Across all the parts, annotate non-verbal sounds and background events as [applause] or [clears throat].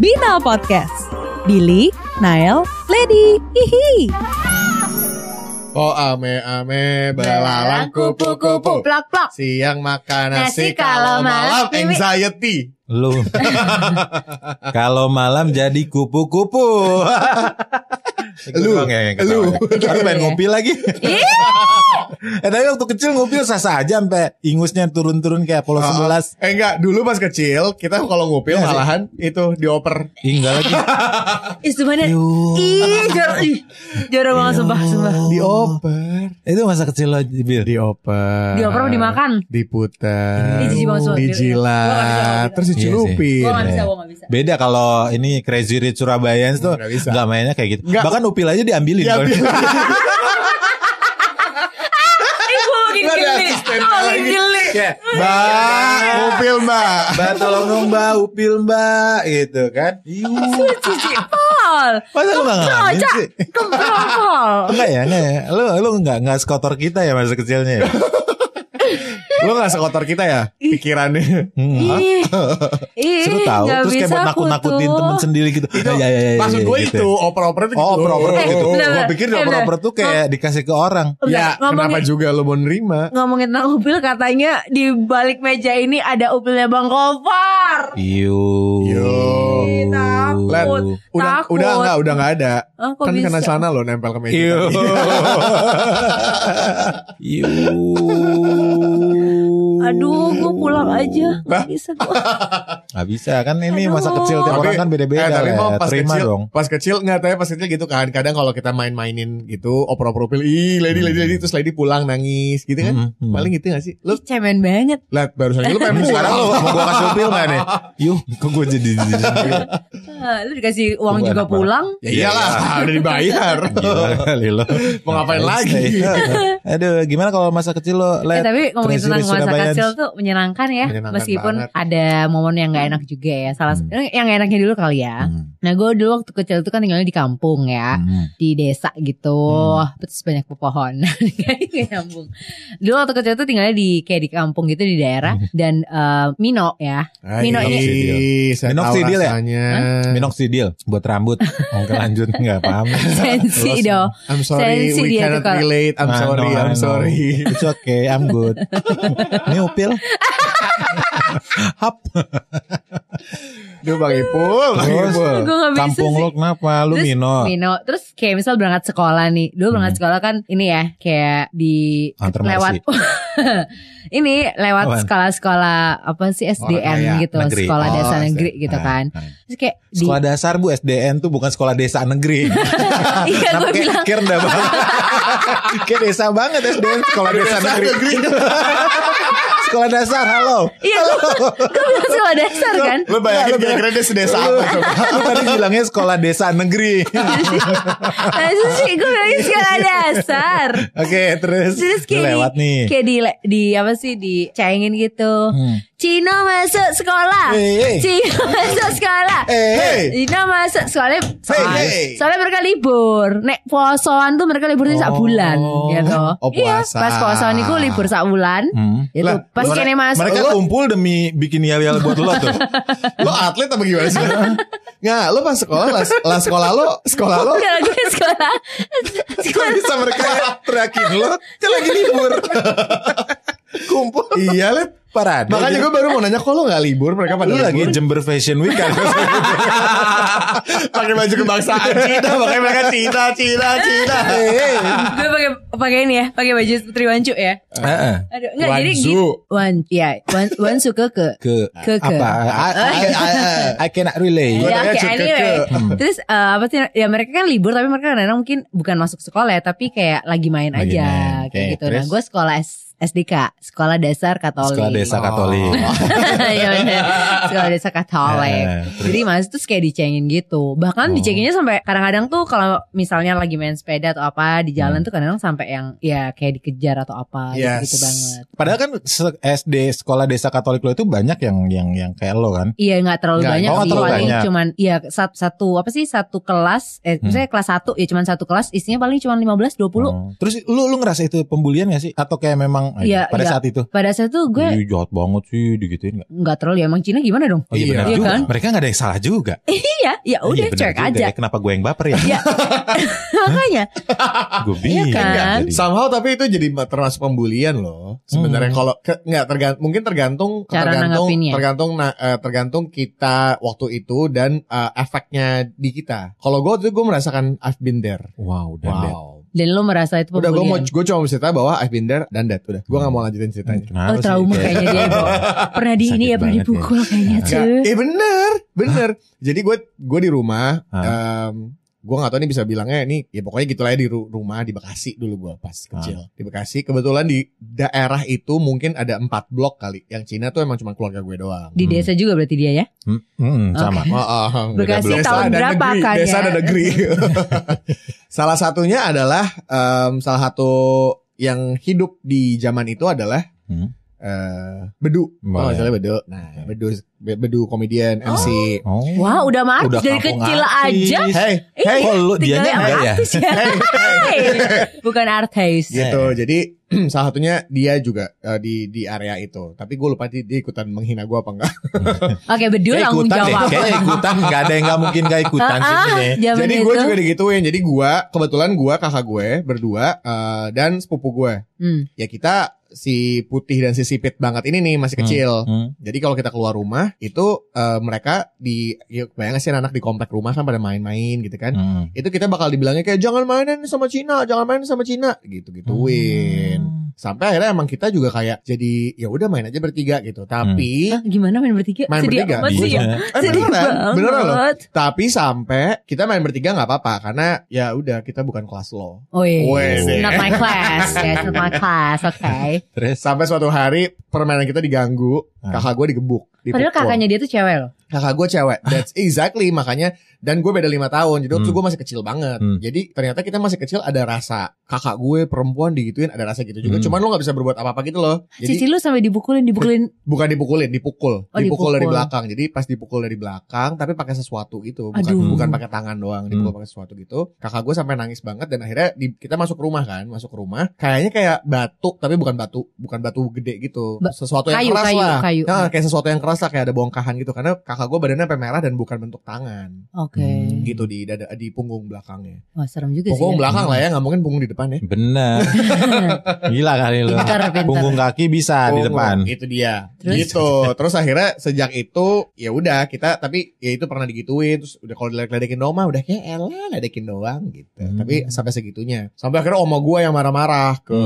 Binal Podcast. Billy, Nael, Lady, hihi. Oh ame ame belalang kupu kupu. plak plak. Siang makan nasi, Nasi, kalau kalau malam malam anxiety. Lu. [laughs] Kalau malam jadi kupu-kupu. [laughs] Lu, ya lu. Baru pengen ngopi lagi. [laughs] eh tapi waktu kecil ngupil sah-sah aja sampai ingusnya turun-turun kayak Apollo 11. Eh enggak, dulu pas kecil kita kalau ngupil Iya sih. malahan itu dioper. Ih, enggak lagi. Ih sebenarnya. Ih ih, Jorok banget sumpah sumpah Dioper. Itu masa kecil lo, Bil. Dioper. Dioper dimakan? Diputar. Dijilat. Terus Iya dicelupin. Gue gak bisa gue gak bisa Beda kalau ini Crazy Rich Surabaya tuh Nggak bisa. nggak mainnya kayak gitu. Nggak. Bahkan upil aja diambilin. Ya, [laughs] lagi. geli Kayak, Mbak, mbak. Mbak tolong dong mbak upil mbak gitu kan. Pol Masa lu gak ngalamin Cak sih? Kemprol Pol Enggak ya, enggak ya. Lu lu enggak enggak sekotor kita ya masa kecilnya ya. Lu gak sekotor kita ya pikirannya. Ih Ih [laughs] Seru tahu terus kayak buat aku nakut-nakutin temen sendiri gitu. Itu Ya, ya, ya, ya, maksud ya, gue gitu. itu oper-oper itu Oh, gitu. oper-oper Eh, gitu. Gue pikir Eh, oper-oper tuh kayak dikasih ke orang. Ya, kenapa juga lu mau nerima? Ngomongin tentang upil katanya di balik meja ini ada upilnya Bang Kopar. Iu. Yo. Ih, takut. Udah Takut. udah enggak, udah enggak ada. Kan bisa? kena celana lo nempel ke meja. Iu. tadi. [laughs] Aduh, gue pulang aja. Hah? Gak bisa gue. [laughs] Gak bisa kan ini Aduh. masa kecil tiap Tapi- orang kan beda-beda. eh, tapi ya. mau pas Terima kecil, dong. Pas kecil enggak tapi pas kecil gitu kan. Kadang kalau kita main-mainin gitu oper-oper upil, ih lady lady lady terus lady pulang nangis gitu kan. Hmm, hmm. Paling gitu gak sih? Lu cemen banget. lihat barusan lu pengen [laughs] Sekarang lo mau gue kasih upil gak nih? [laughs] Yuh, kok gue jadi Ah, lu dikasih uang Tunggu juga pulang. Ya iyalah, udah dibayar. Lo. Mau ngapain lagi? Aduh, gimana kalau masa kecil lo? Eh, tapi ngomongin tentang masa Surabayans? Kecil tuh menyenangkan ya. Menyenangkan meskipun banget. ada momen yang gak enak juga ya. Salah Hmm. yang gak enaknya dulu kali ya. Hmm. Nah gue dulu waktu kecil tuh kan tinggalnya di kampung ya. Hmm. Di desa gitu. Hmm. Terus banyak pepohonan. [laughs] Gak nyambung. Dulu waktu kecil tuh tinggalnya di kayak di kampung gitu di daerah. Hmm. Dan eh, Mino ya. Mino ini Minoxidil ya? rasanya. Minoxidil buat rambut. Oke lanjut nggak paham. [laughs] sensi dong. I'm sorry, Sensi we cannot relate. I'm I sorry, I'm sorry. It's okay, I'm good. Ini [laughs] upil. Hap. Duh Bang Ipul, Bang Terus? Ipul. Kampung sih. lo kenapa? Lu Terus Mino. Mino. Terus kayak misal berangkat sekolah nih. Dulu berangkat Hmm. sekolah kan ini ya. Kayak di Antar lewat. [laughs] ini lewat sekolah-sekolah apa sih SDN kaya, gitu. negeri. Sekolah Oh, dasar negeri gitu Ah, kan. ah. Terus kayak di. Sekolah dasar bu SDN tuh bukan sekolah desa negeri. [laughs] Iya gue kayak bilang. kayak rendah banget. [laughs] kayak desa banget SDN sekolah desa, negeri. Sekolah dasar halo. Iya gue bilang sekolah dasar kan. Lu bayangin lu kira-kira dia sedesa apa? [laughs] Lu tadi bilangnya sekolah desa negeri. Nah itu sih gue bilangin sekolah dasar. Oke terus. Terus kayak lewat di, nih. kayak di, di apa sih dicengin gitu. Hmm. Cino masuk sekolah. Hey, hey. Cino masuk sekolah. Eh, hey. Cino masuk sekolah. Soalnya, hey. soalnya mereka libur. Nek posoan tuh mereka libur tuh sak Oh. bulan gitu. Oh, Iya, puasa. pas posoan itu libur sak bulan. Hmm. Itu Lah, pas kene masuk. Mereka kumpul demi bikin yel-yel buat lo tuh. [laughs] Lo atlet apa gimana sih? [laughs] Nggak, lo pas sekolah, lah, lah sekolah lo, sekolah lo, Udah lagi sekolah. [laughs] Kok bisa mereka teriakin lo? Kan lagi libur. Kumpul. iya let. Parade. Makanya gue baru mau nanya, kok lo nggak libur? Mereka pada lu lagi libur? Jember Fashion Week kan? [laughs] pakai baju kebangsaan Cina, makanya mereka Cina, Cina, Cina. Gue pakai pakai ini ya, pakai baju Putri Wancu ya. Heeh. Aduh, enggak jadi gitu. Wan, ya, wan, wan suka ke. Ke Ke- ke. apa? I, I, I, I cannot relate. Gua Ya, oke, ke- anyway. Hmm. Terus eh, apa sih? Ya mereka kan libur, tapi mereka kadang-kadang mungkin bukan masuk sekolah ya, tapi kayak lagi main Lagi aja, main. kayak gitu. Nah, terus? gue sekolah S- SDK, Sekolah Dasar Katolik. Sekolah desa Katolik. [laughs] Iya bener. Sekolah Desa Katolik. Eh, terus? Jadi mas terus kayak dicengin gitu. Bahkan Oh. dicenginnya sampai kadang-kadang tuh kalau misalnya lagi main sepeda atau apa di jalan Hmm. tuh kadang-kadang sampai yang ya kayak dikejar atau apa Yes. gitu banget. Padahal kan SD sekolah desa Katolik lo itu banyak yang yang yang kayak lo kan. Iya nggak terlalu Nggak, banyak oh, sih terlalu paling banyak. cuman iya satu, satu apa sih satu kelas eh Hmm. misalnya kelas satu ya cuman satu kelas isinya paling cuma 15 20 Oh. Terus lu lu ngerasa itu pembulian gak sih? Atau kayak memang aja. Iya, pada iya. saat itu. Pada saat itu gue Ih, jahat banget sih digituin gak? nggak terlalu ya emang Cina gimana dong? Oh iya, Iya. benar Iya juga. kan? Mereka gak ada yang salah juga. [laughs] Iya, ya Oh, udah iya, cuek juga aja. ya. Kenapa gue yang baper ya? [laughs] Ya. Makanya. gue bingung. kan? jadi. Somehow tapi itu jadi termasuk pembulian loh. Sebenarnya Hmm. kalau ke- nggak tergantung mungkin tergantung Cara tergantung tergantung na- eh, tergantung kita waktu itu dan eh, efeknya di kita. Kalau gue tuh gue merasakan I've been there. Wow, dan that. Dan lo merasa itu Udah gue mau gue cuma mau cerita bahwa I've been there dan that udah. Gue gak mau lanjutin ceritanya. Kenapa Oh sih? trauma Kayak- kayaknya dia. [laughs] Pernah di ini Sakit ya pernah dipukul kayaknya Nggak, cuy. eh bener, bener. Jadi gue gue di rumah, Ah. Gue nggak tahu nih bisa bilangnya ini ya pokoknya gitu lah ya di ru- rumah di Bekasi dulu gue pas Ah. kecil di Bekasi. Kebetulan di daerah itu mungkin ada empat blok kali. Yang Cina tuh emang cuma keluarga gue doang. Di desa juga berarti dia ya? Hmm, hmm, sama. [laughs] Oh, oh, Bekasi tahun Desa dan berapa negeri, kan Desa ya? dan negeri. [laughs] salah satunya adalah em, salah satu yang hidup di zaman itu adalah Hmm. Eh, bedu. Oh, Boleh. misalnya bedu. Nah, bedu bedu komedian MC. Oh. Wah udah mah Udah dari kecil artis. aja. Hey, hey, Oh, lu Tinggalnya dianya enggak ya? ya. Hey. Bukan artis. gitu. Jadi [clears throat] salah satunya dia juga eh, di di area itu. Tapi gue lupa dia, dia ikutan menghina gue apa enggak. [laughs] Oke tanggung ikutan deh, jawab. kayak ikutan Gak ada yang gak mungkin gak ikutan sih Ah, zaman Jadi gue juga digituin. Jadi gue kebetulan gue kakak gue berdua eh, dan sepupu gue. Hmm. Ya kita si putih dan si sipit banget ini nih masih Hmm. kecil. Hmm. Jadi kalau kita keluar rumah itu eh, mereka di ya, bayangin sih anak di komplek rumah kan pada main-main gitu kan. Hmm. Itu kita bakal dibilangnya kayak jangan mainin sama Cina, jangan main sama Cina gitu-gituin. Hmm. Sampai akhirnya emang kita juga kayak jadi ya udah main aja bertiga gitu. Tapi Hah, gimana main bertiga? Main Sedih bertiga. amat sih ya. Iya. Eh, beneran, banget. beneran loh. Tapi sampai kita main bertiga nggak apa-apa karena ya udah kita bukan kelas lo. Oh iya. Wede. Not my class. Yes, not my class. Oke. Terus Sampai suatu hari permainan kita diganggu, Ah. kakak gue digebuk. Padahal kakaknya dia tuh cewek loh. kakak gue cewek. That's exactly makanya dan gue beda lima tahun. Jadi waktu Hmm. gue masih kecil banget. Hmm. Jadi ternyata kita masih kecil ada rasa kakak gue perempuan digituin ada rasa gitu juga. Hmm. Cuman lo nggak bisa berbuat apa-apa gitu loh. Jadi Cici lu sampai dipukulin, dipukulin. bukan dipukulin, dipukul. Oh, dipukul dari dipukul. belakang. Jadi pas dipukul dari belakang tapi pakai sesuatu gitu, bukan Aduh. bukan pakai tangan doang, dipukul Hmm. pakai sesuatu gitu. Kakak gue sampai nangis banget dan akhirnya di- kita masuk rumah kan, masuk rumah. Kayaknya kayak batu tapi bukan batu, bukan batu gede gitu. Ba- sesuatu yang kayu, keras kayu, lah. kayu. Nah, kayak sesuatu yang keras lah kayak ada bongkahan gitu karena kakak gue badannya sampai merah dan bukan bentuk tangan. Oke. Hmm. Gitu di dada di punggung belakangnya. Wah serem juga sih. Punggung ya. belakang lah ya, nggak mungkin punggung di depan ya. Bener [laughs] Gila kali lu Pintar, pintar. Punggung kaki bisa di Punggung. depan Itu dia. Terus? Gitu. Terus akhirnya sejak itu ya udah kita tapi ya itu pernah digituin terus udah kalau diledek-ledekin doang mah udah kayak elah ledekin doang gitu. Hmm. Tapi sampai segitunya. Sampai akhirnya oma gua yang marah-marah ke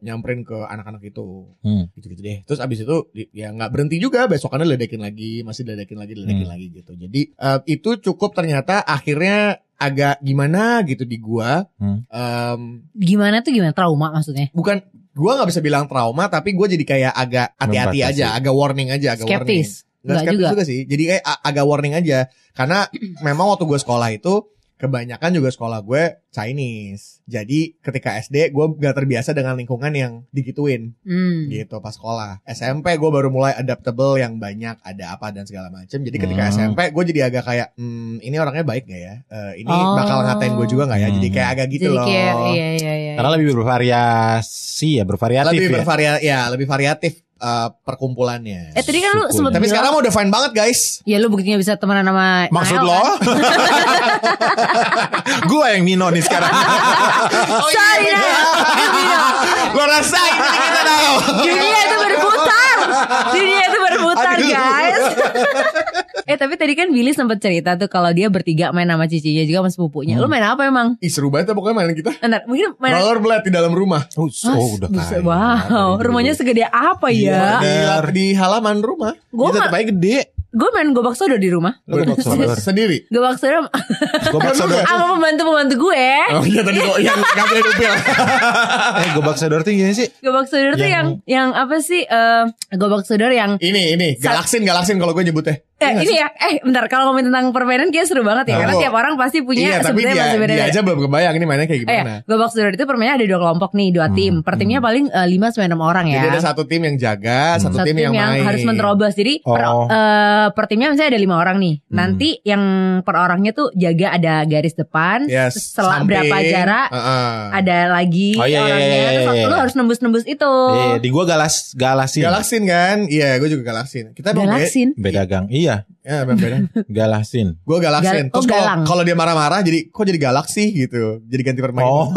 nyamperin ke anak-anak itu. Hmm. Gitu-gitu deh. Terus abis itu di- ya nggak berhenti juga besokannya ledekin lagi, masih ledekin lagi, ledekin Hmm. lagi gitu. Jadi eh, itu cukup ternyata akhirnya agak gimana gitu di gua. Hmm. Em, Gimana tuh gimana? Trauma maksudnya? bukan gua nggak bisa bilang trauma tapi gue jadi kayak agak hati-hati aja agak warning aja agak warning Skeptis. Nggak Nggak skeptis juga. juga. sih jadi kayak agak warning aja karena memang waktu gue sekolah itu kebanyakan juga sekolah gue Chinese. Jadi ketika SD gue gak terbiasa dengan lingkungan yang digituin. Hmm. gitu pas sekolah. SMP gue baru mulai adaptable yang banyak ada apa dan segala macam jadi ketika Hmm. SMP gue jadi agak kayak hmm, ini orangnya baik gak ya? Eh, ini Oh. bakal ngatain gue juga gak ya? Jadi kayak agak gitu Jadi loh. kayak iya iya iya. Karena lebih bervariasi ya Bervariatif lebih ya. bervaria ya lebih variatif eh, perkumpulannya. Eh tadi kan lu sempet Tapi bilang, sekarang udah fine banget guys. ya lu buktinya bisa temenan sama Maksud Nael, lo? kan? [laughs] Gue yang Nino nih sekarang Oh, Sorry, Nel. Gue rasa ini kita tahu. Dunia itu berputar. [laughs] Dunia itu berputar, guys. [laughs] eh tapi tadi kan Billy sempat cerita tuh kalau dia bertiga main sama cicinya juga sama sepupunya. Lu main apa emang? Ih seru banget ya pokoknya main kita. Ntar, mungkin main Rollerblade di dalam rumah. Oh, oh, udah kaya. Wow, rumahnya segede apa ya? Di, di halaman rumah. Gue aja gede gue main gobak sodor di rumah. Lo gobak sodor [laughs] Sendiri. Gobak sodor Gobak sodor [laughs] sama pembantu-pembantu gue. Oh iya tadi kok yang [laughs] gak boleh dupil. Eh gobak sodor tuh gimana sih? Gobak sodor tuh yang Yang- yang apa sih? eh gobak sodor yang Ini ini galaksin galaksin kalau gue nyebutnya. Eh, ini ya, eh bentar kalau ngomongin tentang permainan kayak seru banget ya, karena Oh. tiap orang pasti punya Iya tapi sebenarnya dia, masih beda. dia aja belum kebayang ini mainnya kayak Eh, gimana. Gobak Sudut itu permainnya ada dua kelompok nih, dua tim. Per timnya paling eh, 5 sampai 6 orang ya. Jadi ada satu tim yang jaga, satu, Satu tim, yang, main. harus menerobos. Jadi per, Oh. eh, per timnya misalnya ada lima orang nih. Nanti yang per orangnya tuh jaga ada garis depan, Yes, terus selang samping. berapa jarak, Heeh. ada lagi Oh, iya, iya, orangnya. iya, iya, terus iya. lu harus nembus-nembus itu. Eh, di gua galas galasin. Galaksin kan? Iya, gue juga galaksin. Kita Galaksin. Beda gang. Iya, Ya, emang beda. galasin. Gue galaksin. Gal- oh, Terus kalau kalau dia marah-marah jadi kok jadi galaksi gitu. Jadi ganti permainan. Oh.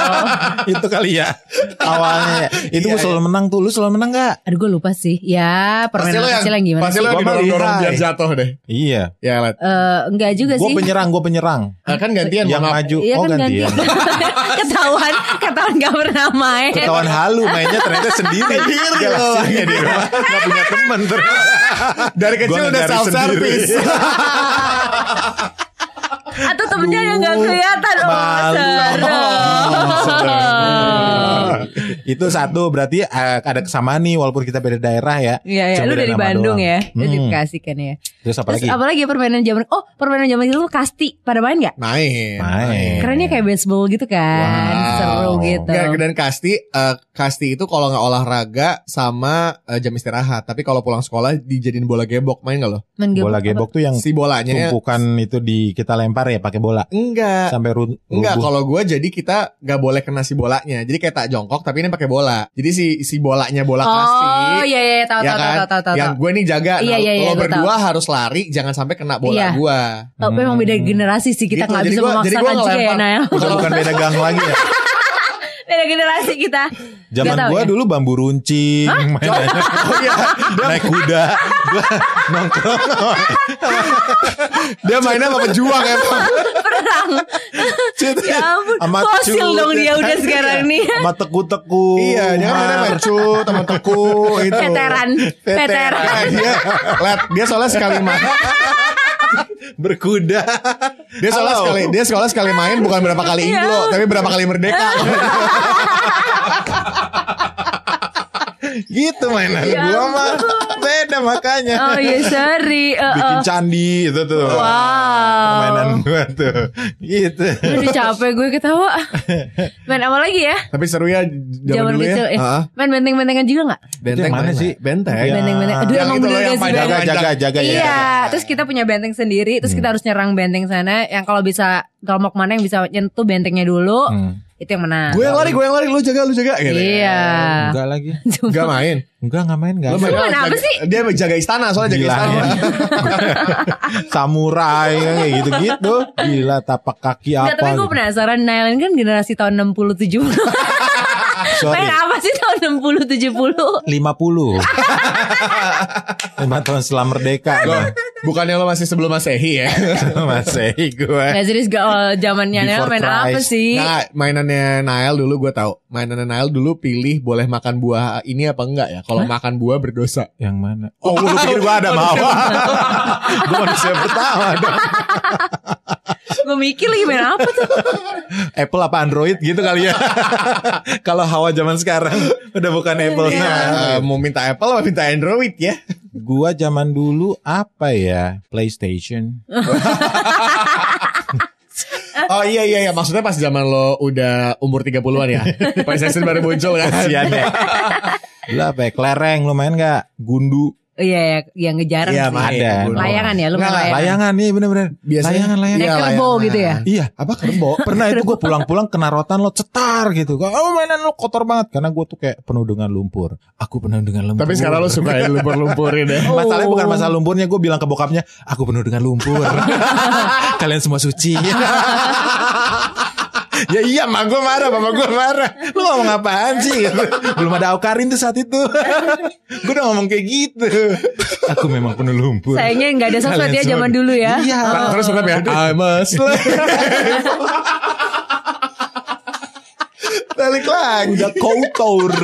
[laughs] itu kali ya. Awalnya. [laughs] Itu Iya, gua selalu menang tuh. Lu selalu menang gak? Aduh gue lupa sih. Ya Pasti permainan lo yang, kecil yang gimana pasti lo yang Gua lihai. biar jatuh deh. Iya. Ya, Let. Eh, enggak juga Gue sih. penyerang, gue penyerang. Ah, kan gantian Yang maju. Iya oh kan gantian. ganti. [laughs] ketahuan, ketahuan gak pernah main. Ketahuan halu mainnya ternyata sendiri. Sendiri Galaksinya di rumah. Gak punya temen. Dari kecil Gua udah ngegari self sendiri. Atau temennya yang gak kelihatan. Oh, Malu. [laughs] Itu satu berarti eh, ada kesamaan nih walaupun kita beda daerah ya. Iya, iya. Cuma Lu dari Bandung doang. ya. Lu Hmm. dikasihkan ya. Terus apa lagi? apalagi ya permainan zaman Oh permainan zaman itu kasti Pada main gak? Main. Main. Kerennya kayak baseball gitu kan Wow. Seru gitu Nggak, dan kasti eh, kasti itu kalau nggak olahraga sama eh, jam istirahat. Tapi kalau pulang sekolah dijadiin bola gebok main nggak lo? Main gebok Bola apa? gebok tuh yang Si bolanya ya. tumpukan itu di kita lempar ya pakai bola Enggak. sampai ru Enggak, kalau gue jadi kita nggak boleh kena si bolanya. Jadi kayak tak jongkok tapi ini pakai bola. Jadi si si bolanya bola kasti. Oh iya iya tahu ya tahu kan? tahu tahu tahu. yang gue nih jaga. Iya, nah, iya, iya, lo gua berdua harus lari, jangan sampai kena bola Iya. gue. Oh, memang beda generasi sih kita Gitu, nggak jadi bisa memaksakan juga ya. Nael. Bukan bukan beda gang lagi ya. [laughs] Beda generasi kita. Zaman gua ya? dulu bambu runcing, mainannya [laughs] Oh iya, [laughs] naik kuda, gua [laughs] nongkrong. dia mainnya sama pejuang emang. Perang. Ya ampun, Sama fosil dong dia udah kan? sekarang nih. Sama teku-teku. iya, dia mainnya main cut, sama teku itu. Veteran, veteran. Nah, dia, liat, dia soalnya sekali main. [laughs] berkuda. Dia soalnya Halo. sekali, dia soalnya sekali main bukan berapa kali Iya. Indo, tapi berapa kali merdeka. [laughs] gitu mainan Ya gua mah beda makanya. Oh iya sorry. Eh, Bikin eh. candi itu tuh. Wow. Permainan gua tuh. Gitu. Aduh capek gue ketawa. Main apa lagi ya? tapi seru ya Zaman zaman dulu kecil. ya. eh. Heeh. Main benteng-bentengan juga gak? Benteng mana sih? Benteng. Iya. Benteng-benteng. Aduh Yang emang itu bener yang gak sih? Jaga jaga jaga ya. Iya, terus kita punya benteng sendiri, terus kita harus nyerang benteng sana. Yang kalau bisa kelompok mana yang bisa nyentuh bentengnya dulu, Hmm. Itu yang menang. Gue yang lari, gue yang lari, lu jaga, lu jaga. Gitu. Iya. Enggak lagi. [laughs] Gak main. Enggak enggak main enggak. Lu main jaga- apa sih? Dia jaga istana soalnya jaga Gila istana. [laughs] ya. Samurai kayak gitu-gitu. Gila tapak kaki apa. tapi gue gitu. penasaran Nailan kan generasi tahun 60 70. [laughs] Sorry. Main apa sih tahun 60 70? 50 Lima tahun setelah merdeka Loh, bukannya lo masih sebelum masehi ya? [laughs] Masih gue Gak serius gak oh, zamannya Before main apa Christ. sih? Nah, mainannya Nael dulu gue tahu. Mainannya Nael dulu pilih boleh makan buah ini apa enggak ya? Kalau makan buah berdosa. Yang mana Oh lu pikir gue ada mau Gue manusia pertama dong gue mikir lagi main apa tuh? [laughs] Apple apa Android gitu kali ya [laughs] Kalau hawa zaman sekarang Udah bukan Apple Iya. Eh, mau minta Apple apa minta Android ya? Gua zaman dulu apa ya PlayStation [laughs] Oh iya iya iya maksudnya pas zaman lo udah umur 30-an ya. PlayStation baru muncul kan. Kasian ya Dulu apa ya Kelereng lu main gak Gundu Iya ya, yang ngejarang Iya, sih. Ada. Layangan ya, lu Nggak, layangan. Layangan nih bener-bener Biasanya Layangan layangan Naik Iya, kerbau layangan. gitu ya? Iya Apa kerbo? [laughs] Pernah itu gue pulang-pulang kena rotan lo cetar gitu. Oh mainan lo kotor banget karena gue tuh kayak penuh dengan lumpur. Aku penuh dengan lumpur. Tapi sekarang lo suka ya lumpur-lumpurin ya. [laughs] Masalahnya Oh. bukan masalah lumpurnya Gue bilang ke bokapnya Aku penuh dengan lumpur [laughs] Kalian semua suci Ya iya mak gue marah Mama gue marah. Lu ngomong apaan sih? Gitu. Belum ada Aukarin tuh saat itu. Gue udah ngomong kayak gitu. Aku memang penuh lumpur. Sayangnya nggak ada sosmed ya zaman dulu ya. Iya. Terus tetap ya? I'm a slave. [laughs] Balik lagi. Udah kotor [laughs]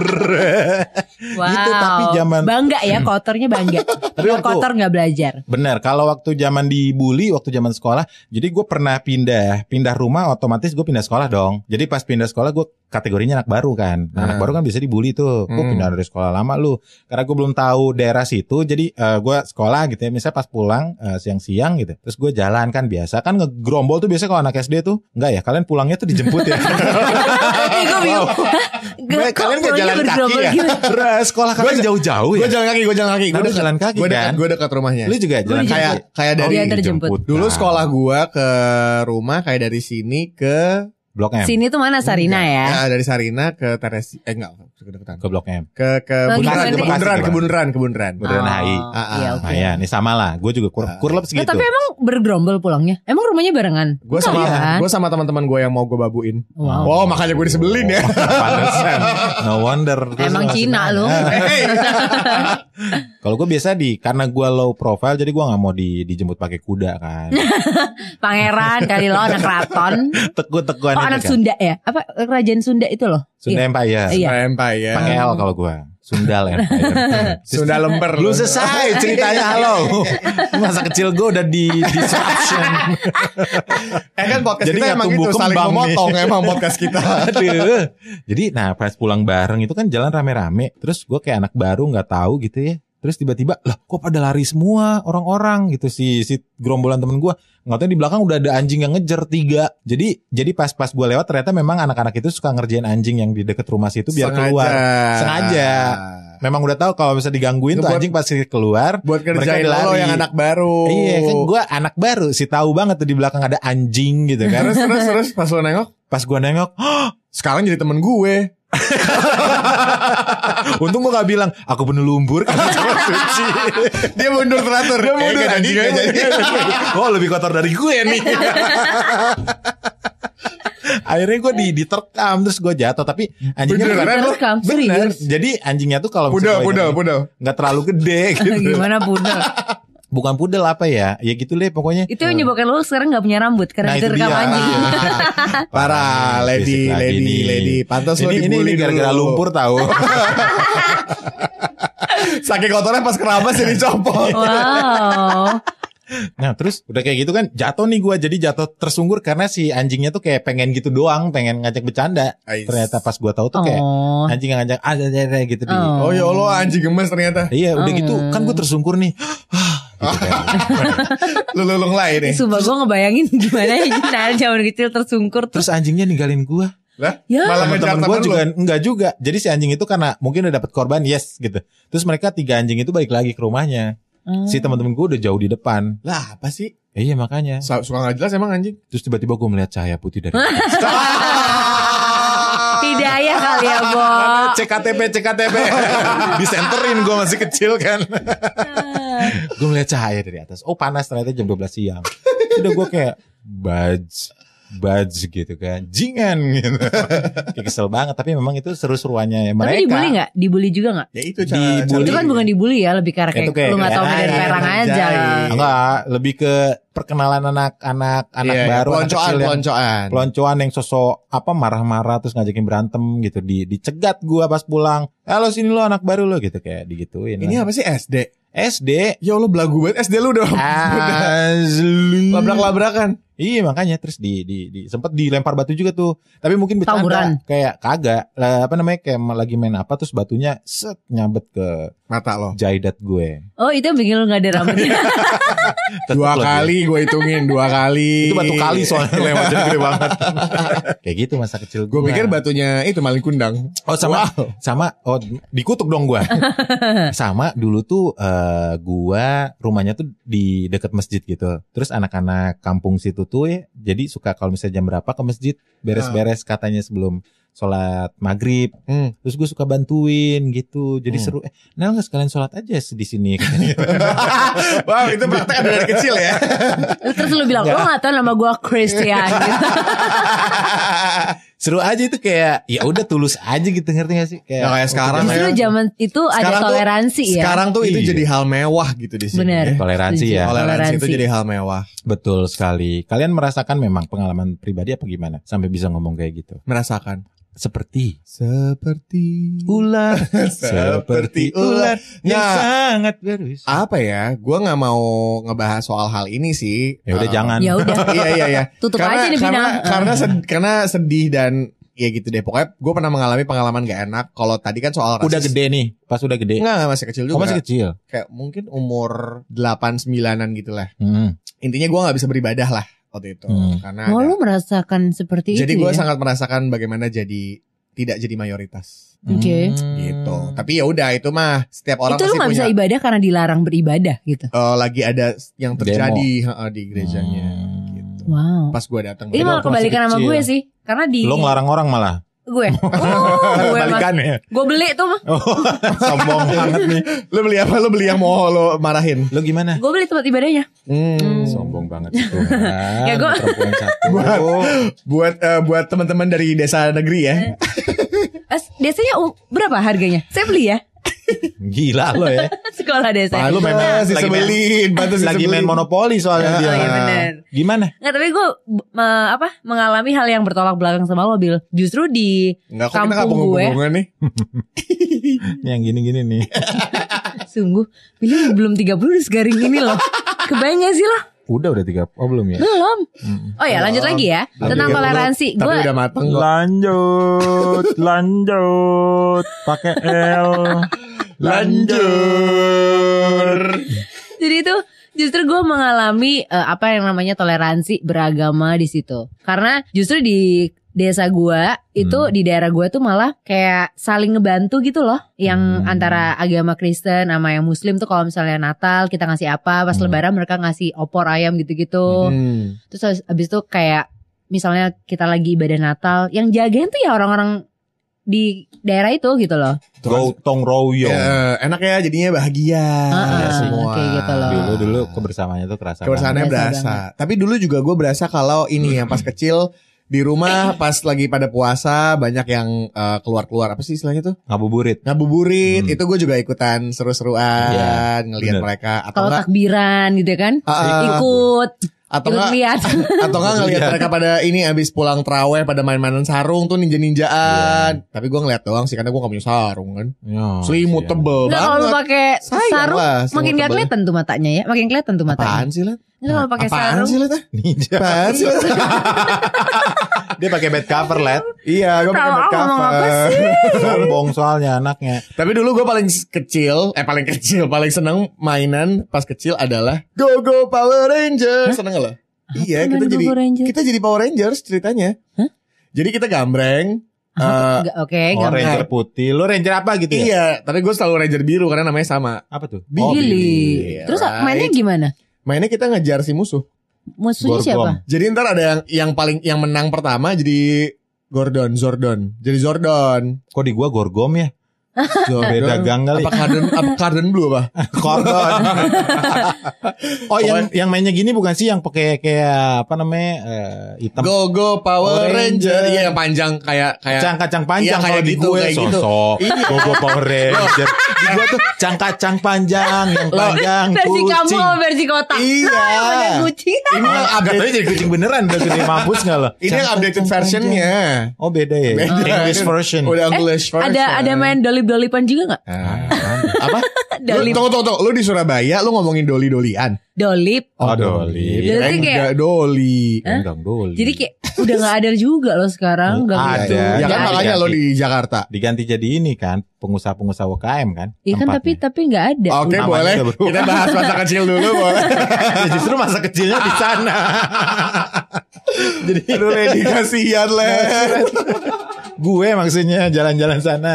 Wow. Itu tapi zaman bangga ya kotornya bangga. [laughs] Tapi waktu- kotor nggak belajar. Bener, kalau waktu zaman dibully, waktu zaman sekolah, jadi gue pernah pindah, pindah rumah, otomatis gue pindah sekolah dong. Jadi pas pindah sekolah gue kategorinya anak baru kan. Nah, anak Hmm. baru kan bisa dibully tuh. Gue Hmm. pindah dari sekolah lama lu. Karena gue belum tahu daerah situ, jadi eh, gue sekolah gitu ya. Misalnya pas pulang eh, siang-siang gitu, terus gue jalan kan biasa kan ngegrombol tuh biasa kalau anak SD tuh, enggak ya? Kalian pulangnya tuh dijemput ya? [laughs] Ih, gue? Gak- Kalian nggak jalan kaki ya? Beras, [laughs] sekolah kalian jauh-jauh ya? Gue jalan kaki, gue jalan kaki. Gue jalan kaki gue dekat, kan? gue dekat rumahnya. Lu juga jalan dijemput. kayak kayak dari Dia terjemput. dulu sekolah gue ke rumah kayak dari sini ke Blok M. Sini tuh mana Sarina ya? ya, dari Sarina ke Teresi eh enggak kedekatan Ke Blok M. ke ke Oh, bundaran ke bundaran ke bundaran ke bundaran Bundaran HI. Ah, ah. Iya, oke. Nah ya, ini sama lah. Gue juga kur Ah. kurlep Nah, segitu. tapi emang bergerombol pulangnya? Emang rumahnya barengan? Gue sama Kan? gue sama teman-teman gue yang mau gue babuin. Wow. Oh makanya gue disebelin ya. Pantesan. No wonder. Emang Cina nanya. [laughs] lu. Kalau gue biasa di karena gue low profile jadi gue nggak mau di dijemput pakai kuda kan. [laughs] Pangeran kali lo anak keraton. Teguh-teguhan Oh itu anak kan. Sunda ya? Apa kerajaan Sunda itu loh? Sunda Empire. Iya. Empire. Pakai L kalau gue. Sundal Empire. [laughs] Sunda lemper. Belum selesai ceritanya halo. Masa kecil gue udah di disruption. [laughs] Eh kan podcast Jadi kita nggak emang tumbuh gitu saling kembang memotong nih. emang podcast kita. Aduh. Jadi nah pas pulang bareng itu kan jalan rame-rame. Terus gue kayak anak baru nggak tahu gitu ya. Terus tiba-tiba lah kok pada lari semua orang-orang? Gitu si si gerombolan temen gue nggak tahu di belakang udah ada anjing yang ngejar tiga. Jadi jadi pas pas gue lewat ternyata memang anak-anak itu suka ngerjain anjing yang di deket rumah situ biar keluar. Sengaja. memang udah tahu kalau bisa digangguin tuh Buat- anjing pasti keluar Buat kerjain lo yang anak baru. iya kan gue anak baru sih tahu banget tuh di belakang ada anjing gitu kan. Terus terus terus pas lo nengok, pas gue nengok sekarang jadi temen gue. [laughs] untung gue gak bilang aku penuh lumpur [laughs] suci Dia mundur teratur. Dia mundur Eh, anjing jadi. [laughs] Oh lebih kotor dari gue nih Akhirnya gue di diterkam terus gue jatuh tapi anjingnya Beneran lo? Terekam, bener. serius? Jadi anjingnya tuh kalau Pudel, pudel, gua- pudel. nggak terlalu gede gitu. Gimana pudel? Bukan pudel apa ya? Ya gitu deh pokoknya. Itu yang menyebabkan lo sekarang gak punya rambut karena Nah, itu dia. anjing. [laughs] Parah, lady, lady, lady. Pantas lo ini, ini, dibully ini gara-gara lumpur tahu. [laughs] Saking kotornya pas keramas jadi copot. Wow. Nah terus udah kayak gitu kan jatuh nih gue jadi jatuh tersungkur karena si anjingnya tuh kayak pengen gitu doang pengen ngajak bercanda Ais. ternyata pas gue tahu tuh kayak Oh. anjing yang ngajak ada ada gitu di Oh. Oh ya Allah anjing gemes ternyata. iya udah gitu Oh. kan gue tersungkur nih gitu kan. [laughs] Lu lulung lain nih. Sumpah gue ngebayangin gimana ya Nah zaman kecil tersungkur tuh. terus anjingnya ninggalin gue Lah, Ya. malah temen gue lu. juga enggak juga jadi si anjing itu karena mungkin udah dapet korban yes gitu terus mereka tiga anjing itu balik lagi ke rumahnya Oh. si teman-teman gue udah jauh di depan Lah apa sih? Eh, iya makanya Suka gak jelas emang anjing. terus tiba-tiba gue melihat cahaya putih dari [laughs] Hidayah [laughs] kali ya Bo. CKTP CKTP disenterin gue masih kecil kan gue melihat cahaya dari atas oh panas ternyata jam 12 siang udah gue kayak baj baj gitu kan jingan gitu kayak kesel banget tapi memang itu seru-seruannya ya mereka Tapi dibully gak? Dibully juga gak? Ya itu Dibully. cara. Itu kan bukan dibully ya Lebih karena kayak, kayak- Lu gak tau kayak- medan Ah, perang aja enggak lebih ke perkenalan anak-anak anak Iya, baru anak peloncoan, yang peloncoan. peloncoan yang sosok apa marah-marah terus ngajakin berantem gitu di dicegat gua pas pulang halo sini lo anak baru lo gitu kayak digituin Ini lah. apa sih SD? SD Ya Allah belagu banget SD lu. Asli. [laughs] Labrak-labrakan. Iya makanya terus di di, di sempat dilempar batu juga tuh. Tapi mungkin bercanda Tawuran. kayak kagak. Lah, apa namanya kayak lagi main apa terus batunya set nyabet ke Mata lo. jaidat gue. Oh itu yang bikin lu gak ada rambutnya [laughs] Dua lagi. kali gue hitungin, dua kali. Itu batu kali soalnya lewat jadi gede banget. [laughs] kayak gitu masa kecil gue. Gue pikir batunya itu maling kundang. Oh sama Wow. sama oh dikutuk dong gua. [laughs] sama dulu tuh eh, gua rumahnya tuh di dekat masjid gitu. Terus anak-anak kampung situ tuh ya. Jadi suka kalau misalnya jam berapa ke masjid beres-beres katanya sebelum sholat maghrib. Hmm. Terus gue suka bantuin gitu. Jadi Hmm. seru. Eh, nah nggak sekalian sholat aja di sini. katanya. [laughs] wow, itu praktek ada dari kecil ya. [laughs] Terus lu bilang Lu gak tau nama gue Christian [laughs] gitu. seru aja itu kayak ya udah tulus aja gitu ngerti gak sih? Kayak, Nah, kayak sekarang Justru ya. zaman itu ada Sekarang tuh- toleransi ya Sekarang tuh itu Iya. jadi hal mewah gitu di sini. Bener ya. toleransi ya. Toleransi itu Toleransi. jadi hal mewah. Betul sekali. Kalian merasakan memang pengalaman pribadi apa gimana sampai bisa ngomong kayak gitu? Merasakan. Seperti Seperti ular, [laughs] Seperti ular. yang Nggak. sangat berusaha. apa ya? Gua nggak mau ngebahas soal hal ini sih. Ya udah Eh, jangan. Ya udah. [laughs] iya iya iya. Tutup karena, aja nih karena, bidang. karena sed- karena sedih dan ya gitu deh. Pokoknya gue pernah mengalami pengalaman gak enak. Kalau tadi kan soal rasis. Udah gede nih, pas udah gede. Enggak, enggak, masih kecil juga. Oh masih kecil. Kayak mungkin umur 8 9-an gitu lah. Hmm. Intinya gue nggak bisa beribadah lah waktu itu. Hmm. Karena Oh ada- lu merasakan seperti jadi itu gue ya? sangat merasakan bagaimana jadi tidak jadi mayoritas Oke. Hmm. gitu. Tapi ya udah itu mah setiap orang itu lu gak bisa punya ibadah karena dilarang beribadah gitu. eh, lagi ada yang terjadi heeh, di gerejanya Hmm. gitu. Wow. Pas gue datang Ini malah kebalikan sama gue sih. Karena di Lo ngelarang orang malah. Gue. [laughs] Oh, gue mas, Balikan ya. gue beli tuh mah. Oh, [laughs] sombong banget nih. Lu beli apa? Lu beli yang mau lo marahin? Lo gimana? Gue beli tempat ibadahnya. Hmm. Sombong banget [laughs] itu. Ya, perempuan satu. buat eh, buat teman-teman dari desa negeri ya. Eh, desanya uh, berapa harganya? Saya beli ya. Gila lo ya. [laughs] Sekolah desa. lu main- Pantes lagi main- disebelin, pantes Lagi main monopoli soalnya Ya, dia. Oh iya bener. Gimana? Nggak tapi gue apa mengalami hal yang bertolak belakang sama lo Bil. Justru di Enggak kok kita nggak kampung gue, nih. Ini [laughs] yang gini-gini nih. [laughs] sungguh Billy belum 30 udah segaring ini loh. Kebayang gak sih lo? Udah udah tiga. Oh belum ya? Belum. Hmm. Oh ya lanjut lagi ya Belum tentang 30, toleransi. Tapi Gue udah mateng kok. Lanjut, [laughs] lanjut, pakai L. Lanjut. jadi itu justru gue mengalami eh, apa yang namanya toleransi beragama di situ. Karena justru di desa gue itu Hmm. di daerah gue tuh malah kayak saling ngebantu gitu loh yang Hmm. antara agama Kristen sama yang Muslim tuh kalau misalnya Natal kita ngasih apa pas Hmm. Lebaran mereka ngasih opor ayam gitu-gitu Hmm. terus habis, habis itu kayak misalnya kita lagi ibadah Natal yang jagain tuh ya orang-orang di daerah itu gitu loh Gotong royong. Ya, enak ya jadinya bahagia Ah, semua. kayak gitu loh. Dulu dulu kebersamaannya tuh kerasa. Kebersamaannya Berasa berasa. Tapi dulu juga gue berasa kalau ini yang pas kecil di rumah pas lagi pada puasa banyak yang eh, keluar-keluar. Apa sih istilahnya tuh. Ngabuburit. ngabuburit. Hmm. itu gue juga ikutan seru-seruan Iya, ngelihat mereka. Atau kalau enggak takbiran gitu kan? Ah, ah, ikut atau enggak lihat. [laughs] atau enggak ngelihat Iya. mereka pada ini abis pulang traweh pada main-mainan sarung tuh ninja-ninjaan. Tapi gue ngeliat doang sih karena gue gak punya sarung kan. Ya, selimut sian. tebel Nggak kalau lu banget. pakai Sayang sarung lah, makin gak kelihatan tuh matanya ya? Makin kelihatan tuh matanya? Apaan sih lah Nggak, kalau pakai apaan sarung sih lah Ninja. apaan sih? [laughs] Dia pakai bed cover, Let. iya gue pakai bed cover sih? [laughs] Sombong soalnya anaknya. Tapi dulu gue paling kecil, eh paling kecil, paling seneng mainan pas kecil adalah Go Go Power Rangers. Seneng gak lo? Iya, kita jadi kita jadi Power Rangers ceritanya. Hah? Jadi kita gambreng. Nggak, Oke Oh, gambar ranger putih. Lu ranger apa gitu ya? iya, tapi gue selalu Ranger biru karena namanya sama. Apa tuh? Billy. Oh, Billy. Terus right. mainnya gimana? Mainnya kita ngejar si musuh. Musuhnya Gorgom. siapa? Jadi ntar ada yang yang paling yang menang pertama jadi Gordon, Zordon. Jadi Zordon. Kok di gua gorgom ya? Zordon. Beda gang kali. Apa Carden, apa Carden Blue apa? Gordon. [laughs] oh, yang yang mainnya gini bukan sih yang pakai kayak apa namanya? eh, hitam. Go Go Power Ranger. Ranger. Iya yang panjang kayak kayak Kacang-kacang panjang Iya, kayak kalau di gitu, gue kayak gitu. sosok Iya. Gogo Power [laughs] Ranger Di gue tuh cang-kacang panjang Yang panjang Versi kamu kucing sama versi kotak Iya. Banyak kucing Ini yang update tau jadi kucing beneran Udah gede mampus gak lo ini yang updated versionnya. Oh beda ya Beda. English version Udah English version. Ada ada main dolip-dolipan juga gak? Ah, apa? [laughs] Dolip tunggu, tunggu, tunggu. Lu di Surabaya, lu ngomongin doli-dolian. Dolip Oh Dolly Jadi Kirain kayak- doli. Enggak Dolly Jadi kayak udah gak ada juga loh sekarang Gak Ada. gitu Ya kan Nggak ada. makanya lo di Jakarta. Diganti jadi ini kan Pengusaha-pengusaha UKM kan Iya kan tapi tempatnya. tapi nggak ada. Oke, Namanya boleh. Kita bahas masa kecil dulu, [laughs] boleh. Ya justru masa kecilnya di sana [laughs] Jadi Aduh, Lady kasihan, Le. Gue maksudnya jalan-jalan sana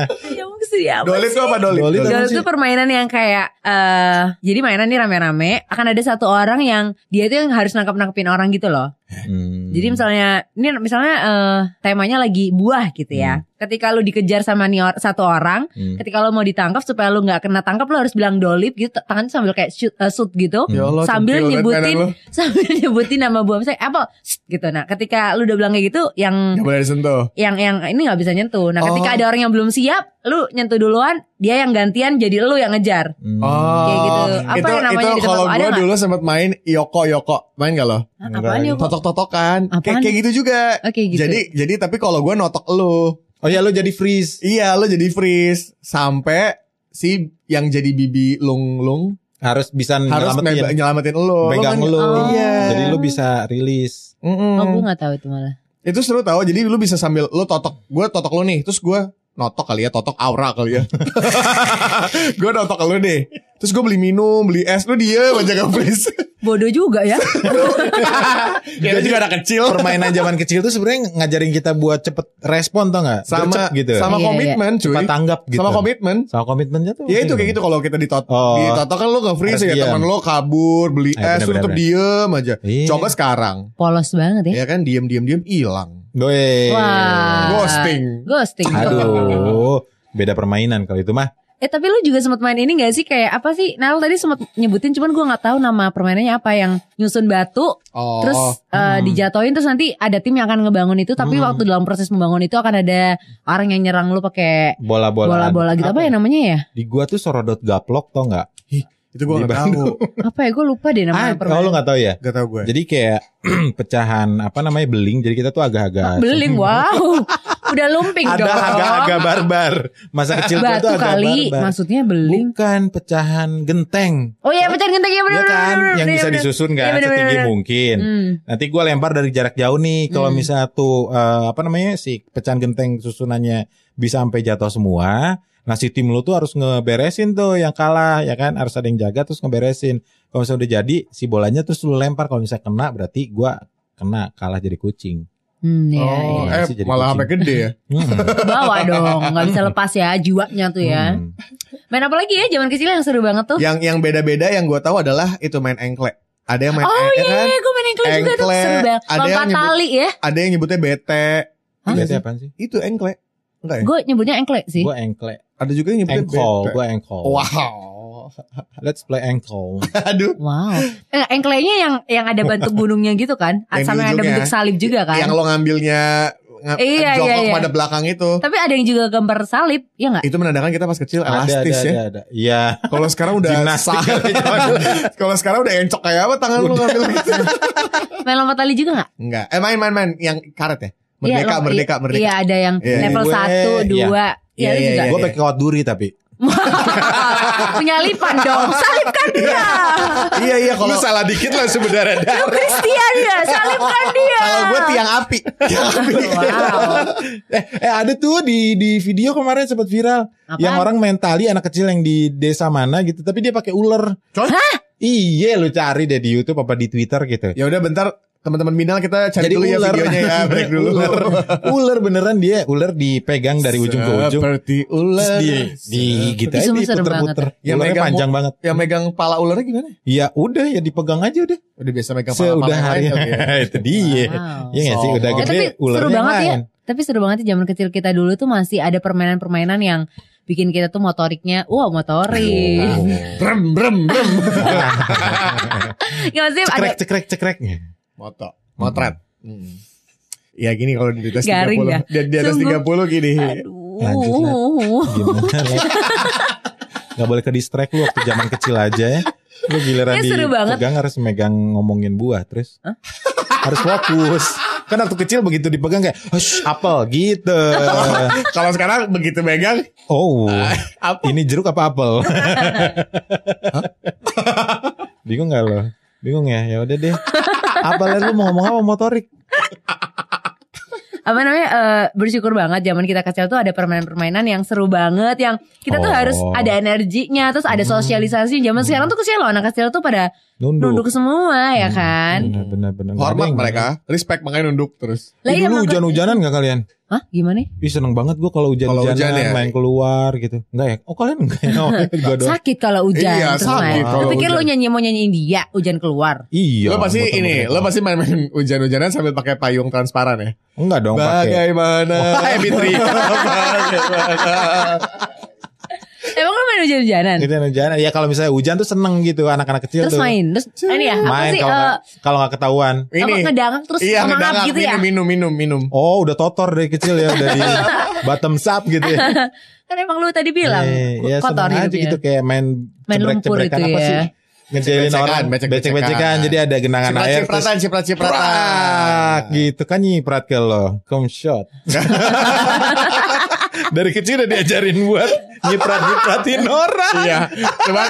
Ya maksudnya apa Doli sih? itu apa doli? Doli itu itu permainan yang kayak eh jadi mainan nih rame-rame akan ada satu orang yang dia itu yang harus nangkap-nangkepin orang gitu loh. Hmm. Jadi misalnya ini misalnya eh temanya lagi buah gitu ya. Ketika lu dikejar sama nih or- satu orang, Hmm. ketika lu mau ditangkap supaya lu nggak kena tangkap lu harus bilang dolip gitu, tangannya sambil kayak shoot, eh, shoot gitu. Ya Allah, sambil nyebutin [laughs] sambil nyebutin nama buah misalnya apple shh, gitu. Nah, ketika lu udah bilang kayak gitu yang Gak boleh disentuh. yang yang ini nggak bisa nyentuh. Nah, ketika Oh. ada orang yang belum siap, lu nyentuh duluan, dia yang gantian jadi lu yang ngejar. Hmm. Oh, Kayak gitu. Apa itu, yang namanya itu kalau gue dulu sempat main Yoko Yoko, main gak lo? Apaan kok? Totok-totokan, kayak kayak gitu juga. Oke gitu. Jadi jadi tapi kalau gue notok lu, Oh ya lo jadi freeze. iya lo jadi freeze sampai si yang jadi bibi lung lung Harus bisa harus nyelamatin. nyelamatin lo. Pegang kan- lu. Oh. Iya. Jadi lu bisa rilis. Mm-mm. Oh gue gak tahu itu malah. Itu seru tau Jadi lu bisa sambil lu totok Gue totok lu nih Terus gue notok kali ya Totok aura kali ya. [laughs] Gue notok lu nih. Terus gue beli minum Beli es Lu diem aja gak please Bodoh juga ya. [laughs] Kita juga anak kecil Permainan zaman kecil tuh sebenarnya ngajarin kita buat cepet respon tau nggak? Sama Gercep gitu. Sama Iya, iya. komitmen cuy Cepat tanggap gitu. Sama komitmen Sama komitmennya tuh. Ya itu kayak gitu Kalau kita ditot Oh. Ditotok kan lu gak free Harus ya. Temen lu kabur Beli Eh, es Lu bener, diem aja Iya. Coba sekarang Polos banget ya. Ya kan diem diem diem hilang. Wah. Ghosting. Ghosting. Aduh. [laughs] Beda permainan kalau itu mah. Eh tapi lu juga sempat main ini gak sih kayak apa sih? Nal tadi sempat nyebutin cuman gue nggak tahu nama permainannya apa yang nyusun batu Oh terus eh, dijatoin terus nanti ada tim yang akan ngebangun itu tapi Hmm. waktu dalam proses membangun itu akan ada orang yang nyerang lu pakai Bola-bola. bola-bola gitu apa ya namanya ya? Di gua tuh sorodot gaplok tau nggak? Itu gue gak tahu [laughs] Apa ya? Gue lupa deh nama Ah, permainan. oh lu nggak tahu ya? Gak tahu gue Jadi kayak [clears throat] pecahan apa namanya beling. Jadi kita tuh agak-agak Beling, [laughs] wow. Udah lumping ada dong. agak-agak barbar. Masa kecil gua tuh Batu agak kali, barbar. maksudnya beling. Bukan pecahan genteng. Oh iya pecahan genteng ya bener Iya kan, bener, yang bener, bisa bener. disusun kan bener, setinggi bener. mungkin. Hmm. Nanti gue lempar dari jarak jauh nih. Kalau Hmm. misalnya tuh eh, apa namanya si pecahan genteng susunannya bisa sampai jatuh semua. Nah si tim lu tuh harus ngeberesin tuh yang kalah ya kan harus ada yang jaga terus ngeberesin. Kalau misalnya udah jadi si bolanya terus lu lempar kalau misalnya kena berarti gua kena kalah jadi kucing. Hmm, iya, Oh, iya. eh malah sampai gede ya. [laughs] Hmm. Bawa dong, nggak bisa lepas ya jiwanya tuh ya. Hmm. Main apa lagi ya zaman kecil yang seru banget tuh? Yang yang beda-beda yang gue tahu adalah itu main engkle. Ada yang main Oh iya, kan? gue main engkle juga tuh Engkle, seru banget. ada yang nyebut- tali ya. Ada yang nyebutnya bete. Hah? Iya sih. apaan sih? Itu engkle. Enggak ya? Gue nyebutnya engkle sih. Gua engkle. Ada juga yang nyebutnya bete. gua ankle. Wow. [laughs] Let's play ankle. [laughs] Aduh. Wow. Eh, engklenya yang yang ada bentuk gunungnya gitu kan? [laughs] Yang Sama yang ada bentuk salib juga kan? Yang lo ngambilnya nga- Iya, jongkok iya, iya. pada belakang itu. Tapi ada yang juga gambar salib, ya nggak? Itu menandakan kita pas kecil ada, elastis ada, ya. ada, ada. Iya. Kalau sekarang udah sah. Kalau sekarang udah encok kayak apa tangan lu ngambil gitu. Main lompat tali juga nggak? Enggak. Eh main-main-main yang karet ya? Merdeka, Iya, lo- merdeka, iya, merdeka. Iya ada yang Iya, level 1, 2 iya. Iya Iya, iya, iya. Gue pakai kawat duri tapi. [laughs] Penyalipan dong Salibkan dia Iya iya kalau Lu salah dikit langsung berdarah darah. [laughs] Kristian ya Salibkan dia kalau gue tiang api. Tiang api. [laughs] Wow eh, eh ada tuh di di video kemarin sempat viral. Apaan? Yang orang main tali anak kecil yang di desa mana gitu, tapi dia pakai ular. Coy. Iya, lu cari deh di YouTube apa di Twitter gitu. Ya udah bentar teman-teman Minal kita cari Jadi dulu ya ular. videonya ya [laughs] break dulu. ular, ular beneran dia, ular dipegang dari ujung ke ujung. Seperti ular. di, di gitu Itu aja diputer-puter. Ularnya megang panjang banget. Yang megang pala ularnya gimana? Ya udah ya dipegang aja udah. Udah biasa megang pala pala hari ya. [laughs] itu dia. Wow. Iya gak sih udah. Eh, gede tapi seru ularnya banget ya. Tapi seru banget ya zaman kecil kita dulu tuh masih ada permainan-permainan yang bikin kita tuh motoriknya, wah motorik. Brem brem brem. [laughs] Gak sih ada cekrek cekrek cekrek. Moto, motret. Hmm. Ya gini kalau di atas Garing 30. ya. Di, di atas Sungguh. 30 gini. Aduh. Lah. Gak boleh ke distract lu waktu zaman kecil aja ya. Lu giliran Ya, banget. dipegang harus megang ngomongin buah terus. harus fokus. Kan waktu kecil begitu dipegang kayak Hush, apel gitu. [laughs] Kalau sekarang begitu megang, Oh, [laughs] apa? ini jeruk apa apel? [laughs] Bingung gak lo? Bingung ya? Ya udah deh. Apel lu mau ngomong apa motorik? apa namanya eh, bersyukur banget zaman kita kecil tuh ada permainan-permainan yang seru banget yang kita tuh Oh. harus ada energinya terus ada sosialisasi zaman sekarang tuh kecil loh anak kecil tuh pada Nunduk. nunduk semua ya Hmm, kan. Nggak ada hormat mereka, respect makanya nunduk terus. Lah Ih, iya, dulu hujan-hujanan gak kalian? Hah gimana Ih seneng banget gue kalau Kalau hujan hujan-hujanan ya? main keluar gitu. Enggak ya? Oh kalian enggak ya? Oh, [laughs] sakit kalau hujan Iya, terus sakit kalau Lu pikir lu nyanyi mau nyanyiin dia hujan keluar Iya. lo pasti ini, lo pasti main-main hujan-hujanan sambil pakai payung transparan ya. enggak dong pakai. Bagaimana? [laughs] Fitri. [laughs] Bagaimana? Main hujan-hujanan. Hujan-hujanan. Ya kalau misalnya hujan tuh seneng gitu anak-anak kecil Terus tuh. main. Terus ini ya, apa Main sih kalau nggak- kalau nggak ketahuan. apa ngedangak terus iya, ngedangak, gitu ya? minum, minum, minum, minum. Oh udah totor dari kecil ya udah di [laughs] bottom up gitu ya. [laughs] Kan emang lu tadi bilang Eh, ya kotor seneng aja hidupnya. gitu kayak main, Main lumpur cebrek-cebrekan itu apa ya. sih? Ngejailin Becek-becekan, orang becek-becekan. jadi ada genangan air terus Cipratan, cipratan, cipratan. gitu kan nyiprat ke lo come shot [laughs] dari kecil udah diajarin buat nyiprat nyipratin orang. Iya, coba